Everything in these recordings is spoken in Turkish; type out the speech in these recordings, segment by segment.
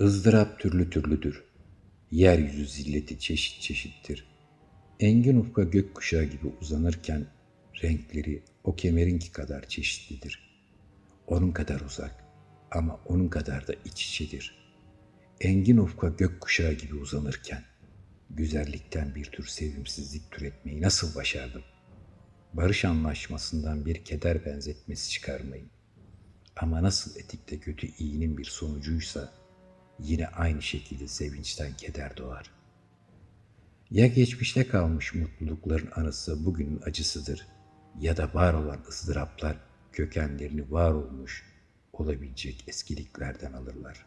ızdırap türlü türlüdür. Yeryüzü zilleti çeşit çeşittir. Engin ufka gökkuşağı gibi uzanırken renkleri o kemerinki kadar çeşitlidir. Onun kadar uzak ama onun kadar da iç içedir. Engin ufka gökkuşağı gibi uzanırken güzellikten bir tür sevimsizlik türetmeyi nasıl başardım? Barış anlaşmasından bir keder benzetmesi çıkarmayın. Ama nasıl etikte kötü iyinin bir sonucuysa yine aynı şekilde sevinçten keder doğar. Ya geçmişte kalmış mutlulukların anısı bugünün acısıdır ya da var olan ızdıraplar kökenlerini var olmuş olabilecek eskiliklerden alırlar.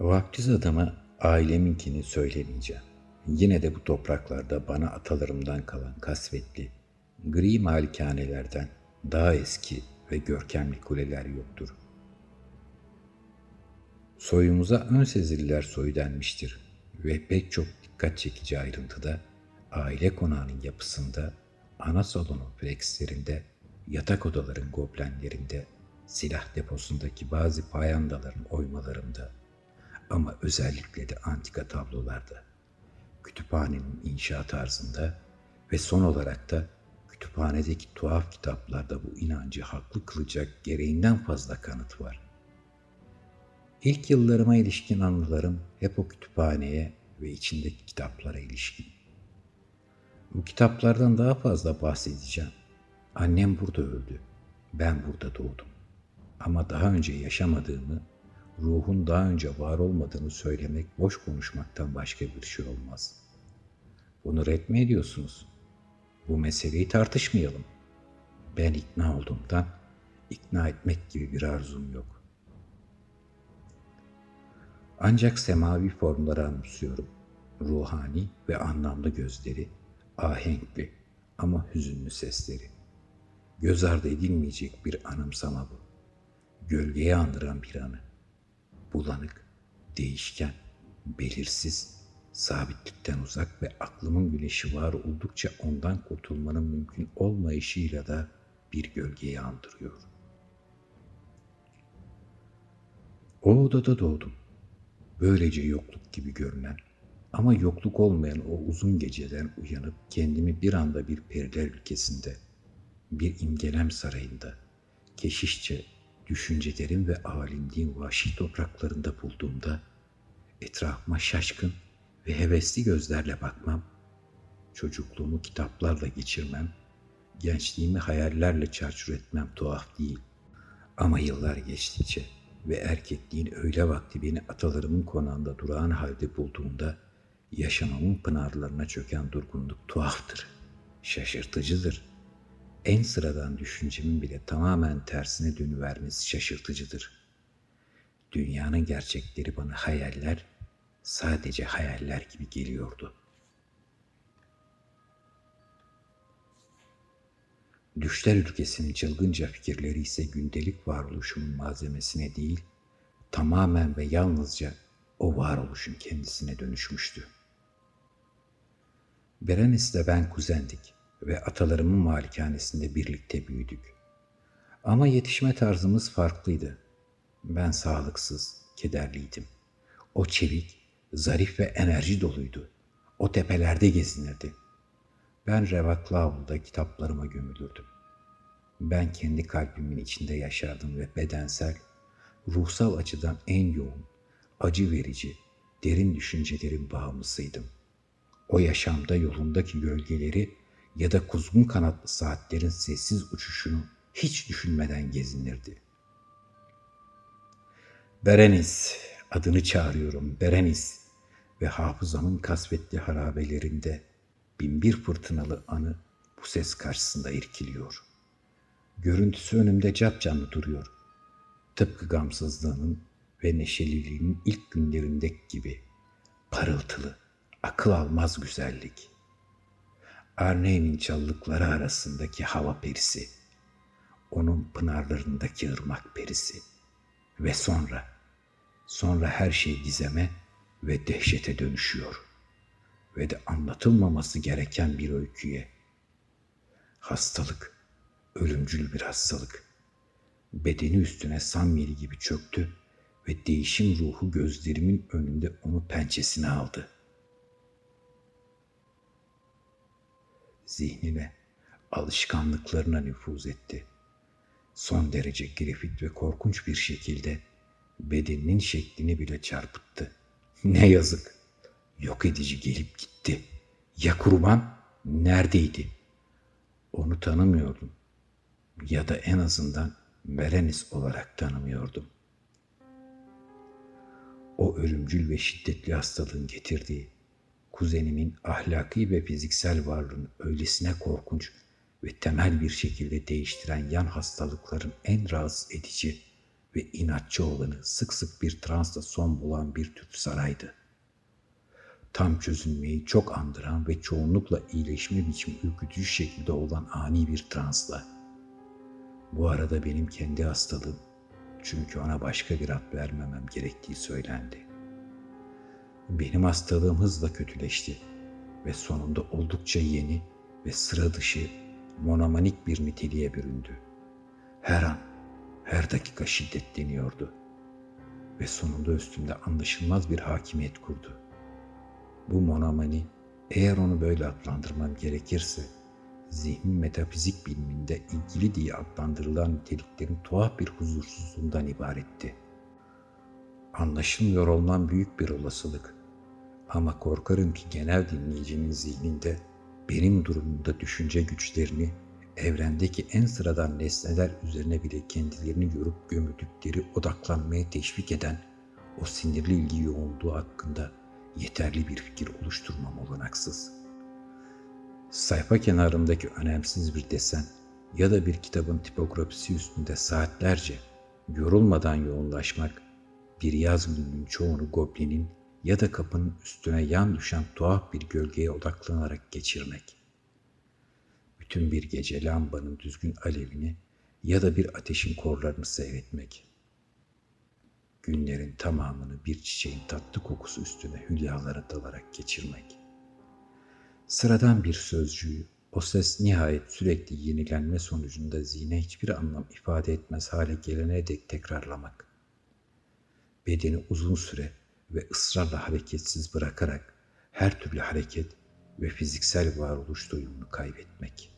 Vaptiz adama aileminkini söylemeyeceğim. Yine de bu topraklarda bana atalarımdan kalan kasvetli, gri malikanelerden daha eski ve görkemli kuleler yoktur. Soyumuza ön sezililer soyu denmiştir ve pek çok dikkat çekici ayrıntıda aile konağının yapısında, ana salonun frekslerinde, yatak odaların goblenlerinde, silah deposundaki bazı payandaların oymalarında ama özellikle de antika tablolarda, kütüphanenin inşa tarzında ve son olarak da kütüphanedeki tuhaf kitaplarda bu inancı haklı kılacak gereğinden fazla kanıt var. İlk yıllarıma ilişkin anılarım hep o kütüphaneye ve içindeki kitaplara ilişkin. Bu kitaplardan daha fazla bahsedeceğim. Annem burada öldü. Ben burada doğdum. Ama daha önce yaşamadığımı, ruhun daha önce var olmadığını söylemek boş konuşmaktan başka bir şey olmaz. Bunu ret mi ediyorsunuz? Bu meseleyi tartışmayalım. Ben ikna olduğumdan ikna etmek gibi bir arzum yok. Ancak semavi formları anımsıyorum. Ruhani ve anlamlı gözleri, ahenkli ama hüzünlü sesleri. Göz ardı edilmeyecek bir anımsama bu. Gölgeye andıran bir anı. Bulanık, değişken, belirsiz, sabitlikten uzak ve aklımın güneşi var oldukça ondan kurtulmanın mümkün olmayışıyla da bir gölgeyi andırıyor. O odada doğdum. Böylece yokluk gibi görünen ama yokluk olmayan o uzun geceden uyanıp kendimi bir anda bir periler ülkesinde, bir imgelem sarayında, keşişçe düşüncelerim ve alimliğin vahşi topraklarında bulduğumda etrafıma şaşkın ve hevesli gözlerle bakmam, çocukluğumu kitaplarla geçirmem, gençliğimi hayallerle çarçur etmem tuhaf değil. Ama yıllar geçtikçe ve erkekliğin öyle vakti beni atalarımın konağında durağan halde bulduğunda yaşamamın pınarlarına çöken durgunluk tuhaftır, şaşırtıcıdır. En sıradan düşüncemin bile tamamen tersine dönüvermesi şaşırtıcıdır. Dünyanın gerçekleri bana hayaller, sadece hayaller gibi geliyordu. Düşler ülkesinin çılgınca fikirleri ise gündelik varoluşumun malzemesine değil, tamamen ve yalnızca o varoluşun kendisine dönüşmüştü. Berenice ile ben kuzendik ve atalarımın malikanesinde birlikte büyüdük. Ama yetişme tarzımız farklıydı. Ben sağlıksız, kederliydim. O çevik, zarif ve enerji doluydu. O tepelerde gezinirdi. Ben revaklı avluda kitaplarıma gömülürdüm. Ben kendi kalbimin içinde yaşardım ve bedensel, ruhsal açıdan en yoğun, acı verici, derin düşüncelerin bağımlısıydım. O yaşamda yolundaki gölgeleri ya da kuzgun kanatlı saatlerin sessiz uçuşunu hiç düşünmeden gezinirdi. Berenis, adını çağırıyorum Berenis ve hafızamın kasvetli harabelerinde binbir fırtınalı anı bu ses karşısında irkiliyor. Görüntüsü önümde capcanlı duruyor. Tıpkı gamsızlığının ve neşeliliğinin ilk günlerindeki gibi parıltılı, akıl almaz güzellik. Arney'nin çalılıkları arasındaki hava perisi, onun pınarlarındaki ırmak perisi ve sonra, sonra her şey gizeme ve dehşete dönüşüyor ve de anlatılmaması gereken bir öyküye. Hastalık, ölümcül bir hastalık. Bedeni üstüne samyeli gibi çöktü ve değişim ruhu gözlerimin önünde onu pençesine aldı. Zihnine, alışkanlıklarına nüfuz etti. Son derece grafit ve korkunç bir şekilde bedeninin şeklini bile çarpıttı. Ne yazık. Yok edici gelip gitti. Ya kurban neredeydi? Onu tanımıyordum. Ya da en azından Merenis olarak tanımıyordum. O ölümcül ve şiddetli hastalığın getirdiği kuzenimin ahlaki ve fiziksel varlığını öylesine korkunç ve temel bir şekilde değiştiren yan hastalıkların en rahatsız edici ve inatçı olanı sık sık bir transla son bulan bir tür saraydı. Tam çözülmeyi çok andıran ve çoğunlukla iyileşme biçimi ürkütücü şekilde olan ani bir transla. Bu arada benim kendi hastalığım, çünkü ona başka bir ad vermemem gerektiği söylendi. Benim hastalığım hızla kötüleşti ve sonunda oldukça yeni ve sıra dışı monomanik bir niteliğe büründü. Her an, her dakika şiddetleniyordu ve sonunda üstümde anlaşılmaz bir hakimiyet kurdu. Bu monomani, eğer onu böyle adlandırmam gerekirse, zihnin metafizik biliminde ilgili diye adlandırılan niteliklerin tuhaf bir huzursuzluğundan ibaretti. Anlaşılmıyor olmam büyük bir olasılık. Ama korkarım ki genel dinleyicinin zihninde benim durumumda düşünce güçlerini evrendeki en sıradan nesneler üzerine bile kendilerini yorup gömüldükleri odaklanmaya teşvik eden o sinirli ilgi yoğunluğu hakkında yeterli bir fikir oluşturmam olanaksız. Sayfa kenarındaki önemsiz bir desen ya da bir kitabın tipografisi üstünde saatlerce yorulmadan yoğunlaşmak, bir yaz gününün çoğunu goblinin ya da kapının üstüne yan düşen tuhaf bir gölgeye odaklanarak geçirmek. Bütün bir gece lambanın düzgün alevini ya da bir ateşin korlarını seyretmek. Günlerin tamamını bir çiçeğin tatlı kokusu üstüne hülyalara dalarak geçirmek. Sıradan bir sözcüğü, o ses nihayet sürekli yenilenme sonucunda zihne hiçbir anlam ifade etmez hale gelene dek tekrarlamak. Bedeni uzun süre ve ısrarla hareketsiz bırakarak her türlü hareket ve fiziksel varoluş doyumunu kaybetmek.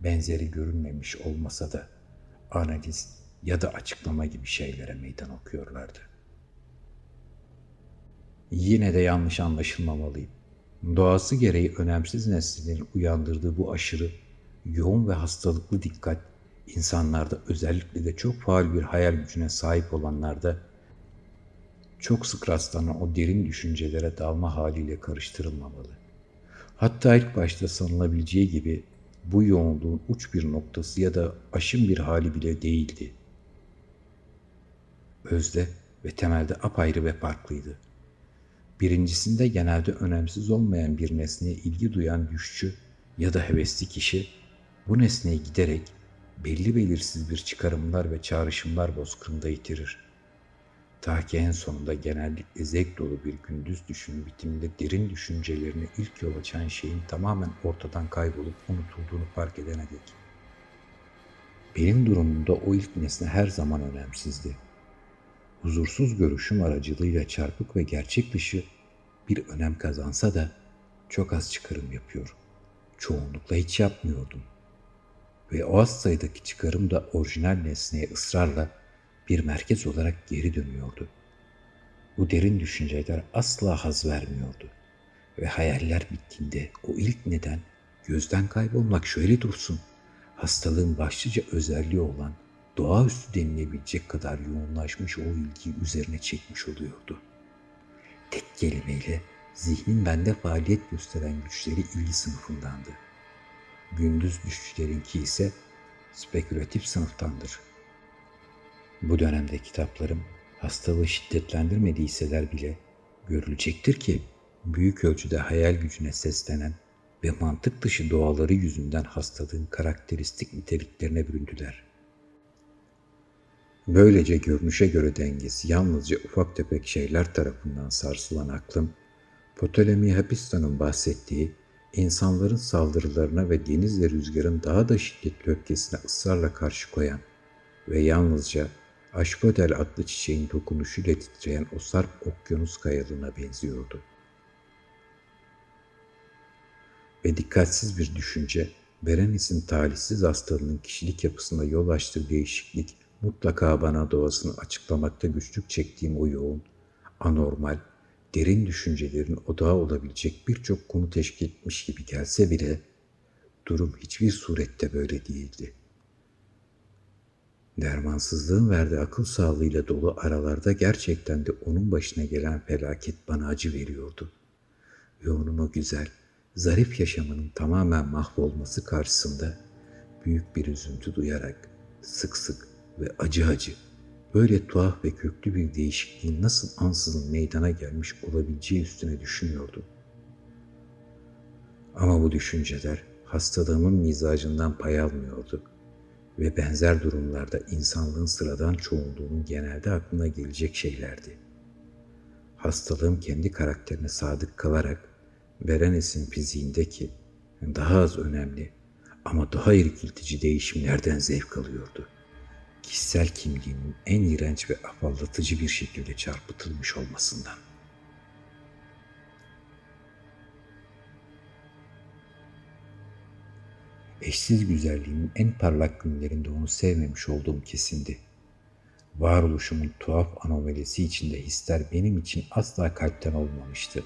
Benzeri görünmemiş olmasa da analiz ya da açıklama gibi şeylere meydan okuyorlardı. Yine de yanlış anlaşılmamalıyım. Doğası gereği önemsiz nesnelerin uyandırdığı bu aşırı, yoğun ve hastalıklı dikkat insanlarda özellikle de çok faal bir hayal gücüne sahip olanlarda çok sık rastlanan o derin düşüncelere dalma haliyle karıştırılmamalı. Hatta ilk başta sanılabileceği gibi bu yoğunluğun uç bir noktası ya da aşın bir hali bile değildi. Özde ve temelde apayrı ve farklıydı. Birincisinde genelde önemsiz olmayan bir nesneye ilgi duyan güççü ya da hevesli kişi bu nesneyi giderek belli belirsiz bir çıkarımlar ve çağrışımlar bozkırında yitirir. Ta ki en sonunda genellikle zevk dolu bir gündüz düşünü bitiminde derin düşüncelerini ilk yol açan şeyin tamamen ortadan kaybolup unutulduğunu fark edene dek. Benim durumumda o ilk nesne her zaman önemsizdi. Huzursuz görüşüm aracılığıyla çarpık ve gerçek dışı bir önem kazansa da çok az çıkarım yapıyor. Çoğunlukla hiç yapmıyordum.'' ve o az sayıdaki çıkarım da orijinal nesneye ısrarla bir merkez olarak geri dönüyordu. Bu derin düşünceler asla haz vermiyordu ve hayaller bittiğinde o ilk neden gözden kaybolmak şöyle dursun, hastalığın başlıca özelliği olan doğaüstü denilebilecek kadar yoğunlaşmış o ilgiyi üzerine çekmiş oluyordu. Tek kelimeyle zihnin bende faaliyet gösteren güçleri ilgi sınıfındandı gündüz düşüşlerinki ise spekülatif sınıftandır. Bu dönemde kitaplarım hastalığı şiddetlendirmediyseler bile görülecektir ki büyük ölçüde hayal gücüne seslenen ve mantık dışı doğaları yüzünden hastalığın karakteristik niteliklerine büründüler. Böylece görünüşe göre dengesi yalnızca ufak tefek şeyler tarafından sarsılan aklım, Ptolemy Hapistan'ın bahsettiği insanların saldırılarına ve deniz rüzgarın daha da şiddetli öfkesine ısrarla karşı koyan ve yalnızca Aşpodel adlı çiçeğin dokunuşuyla titreyen o sarp okyanus kayalığına benziyordu. Ve dikkatsiz bir düşünce, Berenis'in talihsiz hastalığının kişilik yapısında yol açtığı değişiklik mutlaka bana doğasını açıklamakta güçlük çektiğim o yoğun, anormal, derin düşüncelerin odağı olabilecek birçok konu teşkil etmiş gibi gelse bile durum hiçbir surette böyle değildi. Dermansızlığın verdiği akıl sağlığıyla dolu aralarda gerçekten de onun başına gelen felaket bana acı veriyordu. Ve onun o güzel, zarif yaşamının tamamen mahvolması karşısında büyük bir üzüntü duyarak sık sık ve acı acı böyle tuhaf ve köklü bir değişikliğin nasıl ansızın meydana gelmiş olabileceği üstüne düşünüyordum. Ama bu düşünceler hastalığımın mizacından pay almıyordu ve benzer durumlarda insanlığın sıradan çoğunluğunun genelde aklına gelecek şeylerdi. Hastalığım kendi karakterine sadık kalarak Berenes'in fiziğindeki daha az önemli ama daha irkiltici değişimlerden zevk alıyordu kişisel kimliğinin en iğrenç ve afallatıcı bir şekilde çarpıtılmış olmasından. Eşsiz güzelliğinin en parlak günlerinde onu sevmemiş olduğum kesindi. Varoluşumun tuhaf anomalisi içinde hisler benim için asla kalpten olmamıştı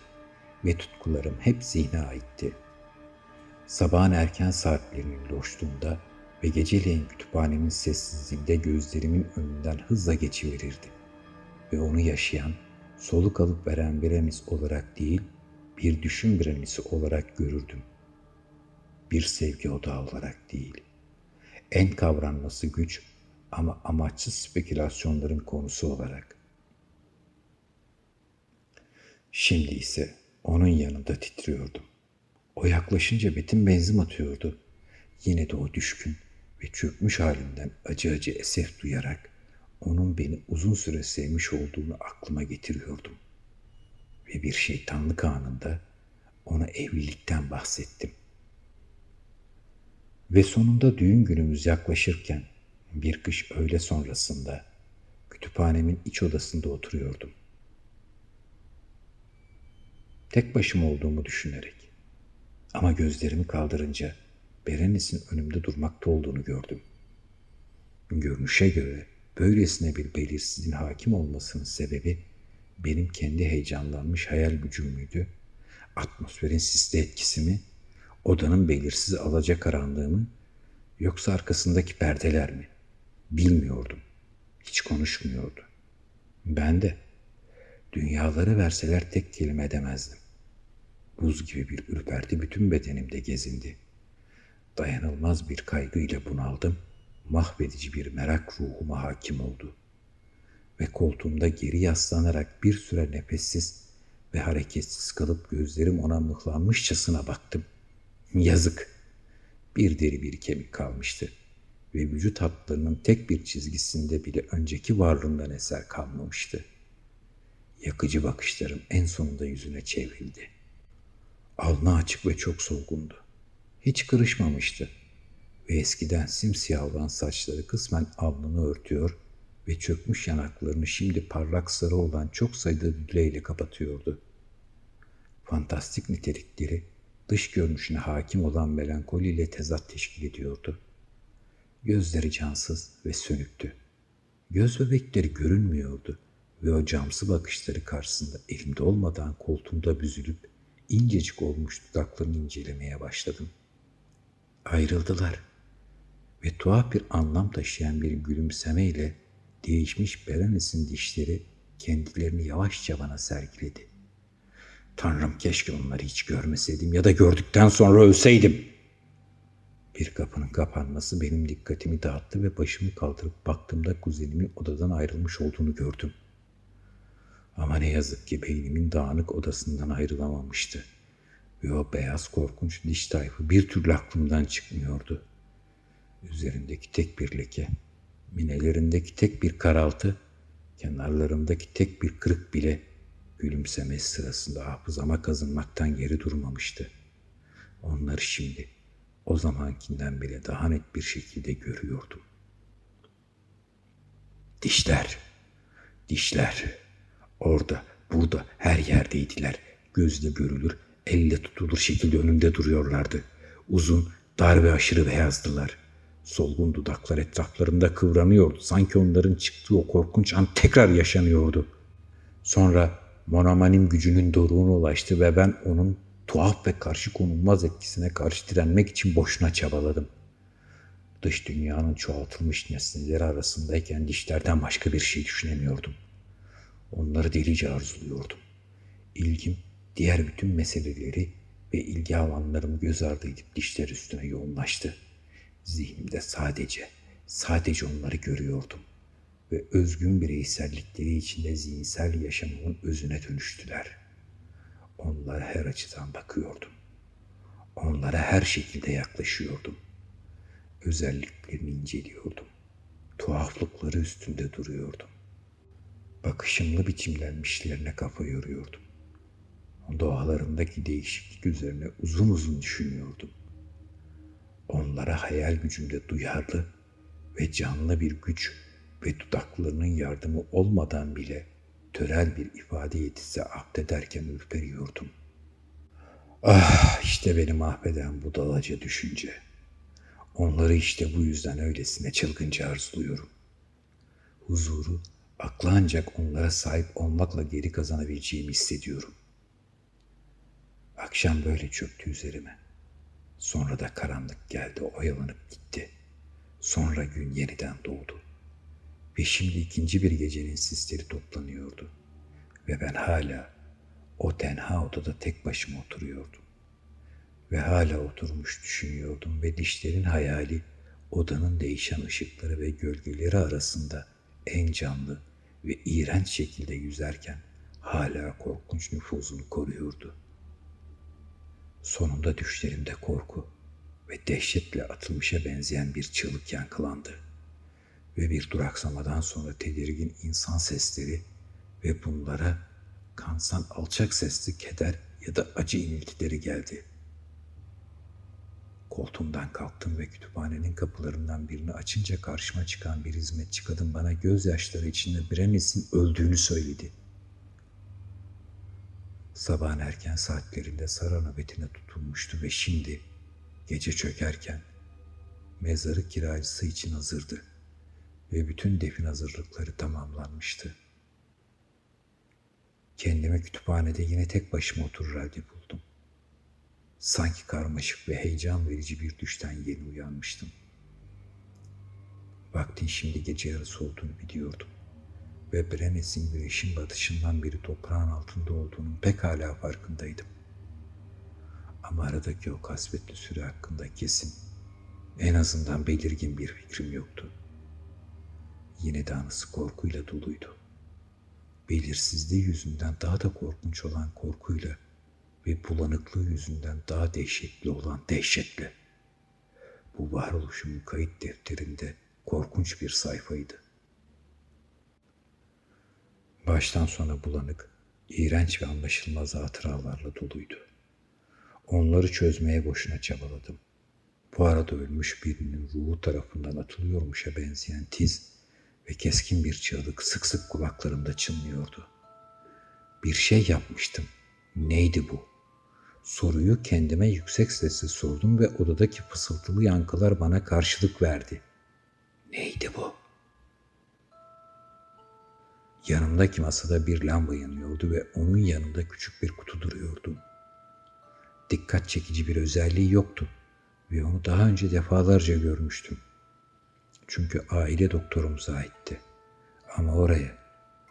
ve tutkularım hep zihne aitti. Sabahın erken saatlerinin loşluğunda ve geceleyin kütüphanemin sessizliğinde gözlerimin önünden hızla geçiverirdi. Ve onu yaşayan, soluk alıp veren bir olarak değil, bir düşün bir olarak görürdüm. Bir sevgi odağı olarak değil. En kavranması güç ama amaçsız spekülasyonların konusu olarak. Şimdi ise onun yanında titriyordum. O yaklaşınca betim benzin atıyordu. Yine de o düşkün, ve çökmüş halinden acı acı esef duyarak onun beni uzun süre sevmiş olduğunu aklıma getiriyordum. Ve bir şeytanlık anında ona evlilikten bahsettim. Ve sonunda düğün günümüz yaklaşırken bir kış öğle sonrasında kütüphanemin iç odasında oturuyordum. Tek başıma olduğumu düşünerek ama gözlerimi kaldırınca Berenis'in önümde durmakta olduğunu gördüm. Görünüşe göre böylesine bir belirsizliğin hakim olmasının sebebi benim kendi heyecanlanmış hayal gücüm müydü? Atmosferin sisli etkisi mi? Odanın belirsiz alacakaranlığı mı? Yoksa arkasındaki perdeler mi? Bilmiyordum. Hiç konuşmuyordu. Ben de dünyaları verseler tek kelime edemezdim. Buz gibi bir ürperti bütün bedenimde gezindi.'' Dayanılmaz bir kaygıyla bunaldım, mahvedici bir merak ruhuma hakim oldu. Ve koltuğumda geri yaslanarak bir süre nefessiz ve hareketsiz kalıp gözlerim ona mıhlanmışçasına baktım. Yazık. Bir deri bir kemik kalmıştı ve vücut hatlarının tek bir çizgisinde bile önceki varlığından eser kalmamıştı. Yakıcı bakışlarım en sonunda yüzüne çevrildi. Alnı açık ve çok solgundu hiç kırışmamıştı ve eskiden simsiyah olan saçları kısmen alnını örtüyor ve çökmüş yanaklarını şimdi parlak sarı olan çok sayıda düleyle kapatıyordu. Fantastik nitelikleri dış görünüşüne hakim olan melankoliyle tezat teşkil ediyordu. Gözleri cansız ve sönüktü. Göz bebekleri görünmüyordu ve o camsı bakışları karşısında elimde olmadan koltuğumda büzülüp incecik olmuş dudaklarını incelemeye başladım ayrıldılar ve tuhaf bir anlam taşıyan bir gülümsemeyle değişmiş Berenis'in dişleri kendilerini yavaşça bana sergiledi. Tanrım keşke onları hiç görmeseydim ya da gördükten sonra ölseydim. Bir kapının kapanması benim dikkatimi dağıttı ve başımı kaldırıp baktığımda kuzenimin odadan ayrılmış olduğunu gördüm. Ama ne yazık ki beynimin dağınık odasından ayrılamamıştı ve o beyaz korkunç diş tayfı bir türlü aklımdan çıkmıyordu. Üzerindeki tek bir leke, minelerindeki tek bir karaltı, kenarlarındaki tek bir kırık bile Gülümsemesi sırasında hafızama kazınmaktan geri durmamıştı. Onları şimdi o zamankinden bile daha net bir şekilde görüyordum. Dişler, dişler. Orada, burada, her yerdeydiler. Gözle görülür, elle tutulur şekilde önümde duruyorlardı. Uzun, dar ve aşırı beyazdılar. Solgun dudaklar etraflarında kıvranıyordu. Sanki onların çıktığı o korkunç an tekrar yaşanıyordu. Sonra monomanim gücünün doruğuna ulaştı ve ben onun tuhaf ve karşı konulmaz etkisine karşı direnmek için boşuna çabaladım. Dış dünyanın çoğaltılmış nesneleri arasındayken dişlerden başka bir şey düşünemiyordum. Onları delice arzuluyordum. İlgim diğer bütün meseleleri ve ilgi alanlarımı göz ardı edip dişler üstüne yoğunlaştı. Zihnimde sadece, sadece onları görüyordum ve özgün bireysellikleri içinde zihinsel yaşamımın özüne dönüştüler. Onlara her açıdan bakıyordum. Onlara her şekilde yaklaşıyordum. Özelliklerini inceliyordum. Tuhaflıkları üstünde duruyordum. Bakışımla biçimlenmişlerine kafa yoruyordum. Doğalarındaki değişiklik üzerine uzun uzun düşünüyordum. Onlara hayal gücümde duyarlı ve canlı bir güç ve dudaklarının yardımı olmadan bile törel bir ifade yetisi ahdederken ürperiyordum. Ah işte beni mahveden bu dalaca düşünce. Onları işte bu yüzden öylesine çılgınca arzuluyorum. Huzuru akla ancak onlara sahip olmakla geri kazanabileceğimi hissediyorum. Akşam böyle çöktü üzerime. Sonra da karanlık geldi, oyalanıp gitti. Sonra gün yeniden doğdu. Ve şimdi ikinci bir gecenin sisleri toplanıyordu. Ve ben hala o tenha odada tek başıma oturuyordum. Ve hala oturmuş düşünüyordum ve dişlerin hayali odanın değişen ışıkları ve gölgeleri arasında en canlı ve iğrenç şekilde yüzerken hala korkunç nüfuzunu koruyordu. Sonunda düşlerimde korku ve dehşetle atılmışa benzeyen bir çığlık yankılandı. Ve bir duraksamadan sonra tedirgin insan sesleri ve bunlara kansan alçak sesli keder ya da acı iniltileri geldi. Koltuğumdan kalktım ve kütüphanenin kapılarından birini açınca karşıma çıkan bir hizmetçi kadın bana gözyaşları içinde Brenes'in öldüğünü söyledi. Sabahın erken saatlerinde Sara nöbetine tutulmuştu ve şimdi gece çökerken mezarı kiracısı için hazırdı ve bütün defin hazırlıkları tamamlanmıştı. Kendimi kütüphanede yine tek başıma oturur halde buldum. Sanki karmaşık ve heyecan verici bir düşten yeni uyanmıştım. Vaktin şimdi gece yarısı olduğunu biliyordum ve Brenes'in güneşin batışından beri toprağın altında olduğunun pekala farkındaydım. Ama aradaki o kasvetli süre hakkında kesin, en azından belirgin bir fikrim yoktu. Yine de anısı korkuyla doluydu. Belirsizliği yüzünden daha da korkunç olan korkuyla ve bulanıklığı yüzünden daha dehşetli olan dehşetle. Bu varoluşumun kayıt defterinde korkunç bir sayfaydı. Baştan sona bulanık, iğrenç ve anlaşılmaz hatıralarla doluydu. Onları çözmeye boşuna çabaladım. Bu arada ölmüş birinin ruhu tarafından atılıyormuşa benzeyen tiz ve keskin bir çığlık sık sık kulaklarımda çınlıyordu. Bir şey yapmıştım. Neydi bu? Soruyu kendime yüksek sesle sordum ve odadaki fısıltılı yankılar bana karşılık verdi. Neydi bu? Yanımdaki masada bir lamba yanıyordu ve onun yanında küçük bir kutu duruyordu. Dikkat çekici bir özelliği yoktu ve onu daha önce defalarca görmüştüm. Çünkü aile doktorumuza aitti. Ama oraya,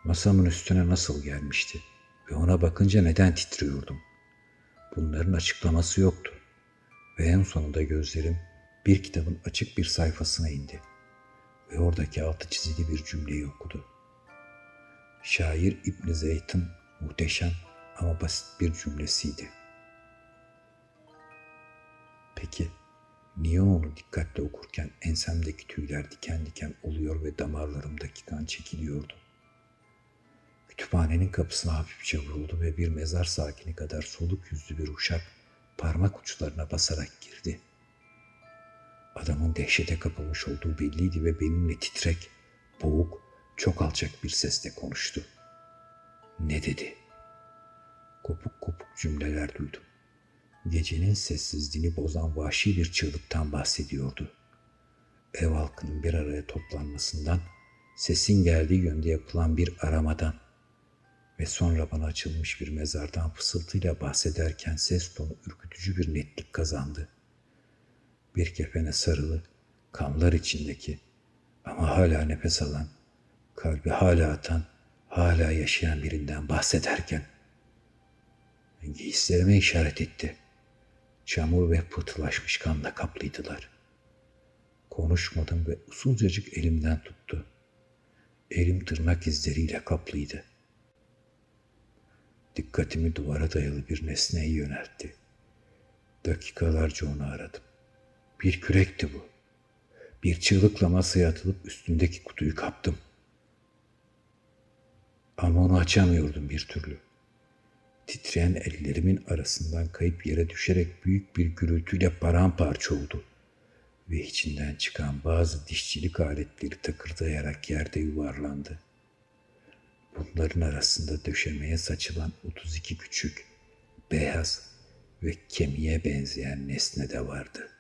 masamın üstüne nasıl gelmişti ve ona bakınca neden titriyordum? Bunların açıklaması yoktu. Ve en sonunda gözlerim bir kitabın açık bir sayfasına indi. Ve oradaki altı çizili bir cümleyi okudu. Şair İbn Zeyd'in muhteşem ama basit bir cümlesiydi. Peki niye onu dikkatle okurken ensemdeki tüyler diken diken oluyor ve damarlarımdaki kan çekiliyordu? Kütüphanenin kapısına hafifçe vuruldu ve bir mezar sakini kadar soluk yüzlü bir uşak parmak uçlarına basarak girdi. Adamın dehşete kapılmış olduğu belliydi ve benimle titrek, boğuk, çok alçak bir sesle konuştu. Ne dedi? Kopuk kopuk cümleler duydum. Gecenin sessizliğini bozan vahşi bir çığlıktan bahsediyordu. Ev halkının bir araya toplanmasından, sesin geldiği yönde yapılan bir aramadan ve sonra bana açılmış bir mezardan fısıltıyla bahsederken ses tonu ürkütücü bir netlik kazandı. Bir kefene sarılı, kamlar içindeki ama hala nefes alan, kalbi hala atan, hala yaşayan birinden bahsederken giysilerime işaret etti. Çamur ve pıhtılaşmış kanla kaplıydılar. Konuşmadım ve usulcacık elimden tuttu. Elim tırnak izleriyle kaplıydı. Dikkatimi duvara dayalı bir nesneye yöneltti. Dakikalarca onu aradım. Bir kürekti bu. Bir çığlıkla masaya atılıp üstündeki kutuyu kaptım. Ama onu açamıyordum bir türlü. Titreyen ellerimin arasından kayıp yere düşerek büyük bir gürültüyle paramparça oldu. Ve içinden çıkan bazı dişçilik aletleri takırdayarak yerde yuvarlandı. Bunların arasında döşemeye saçılan 32 küçük, beyaz ve kemiğe benzeyen nesne de vardı.''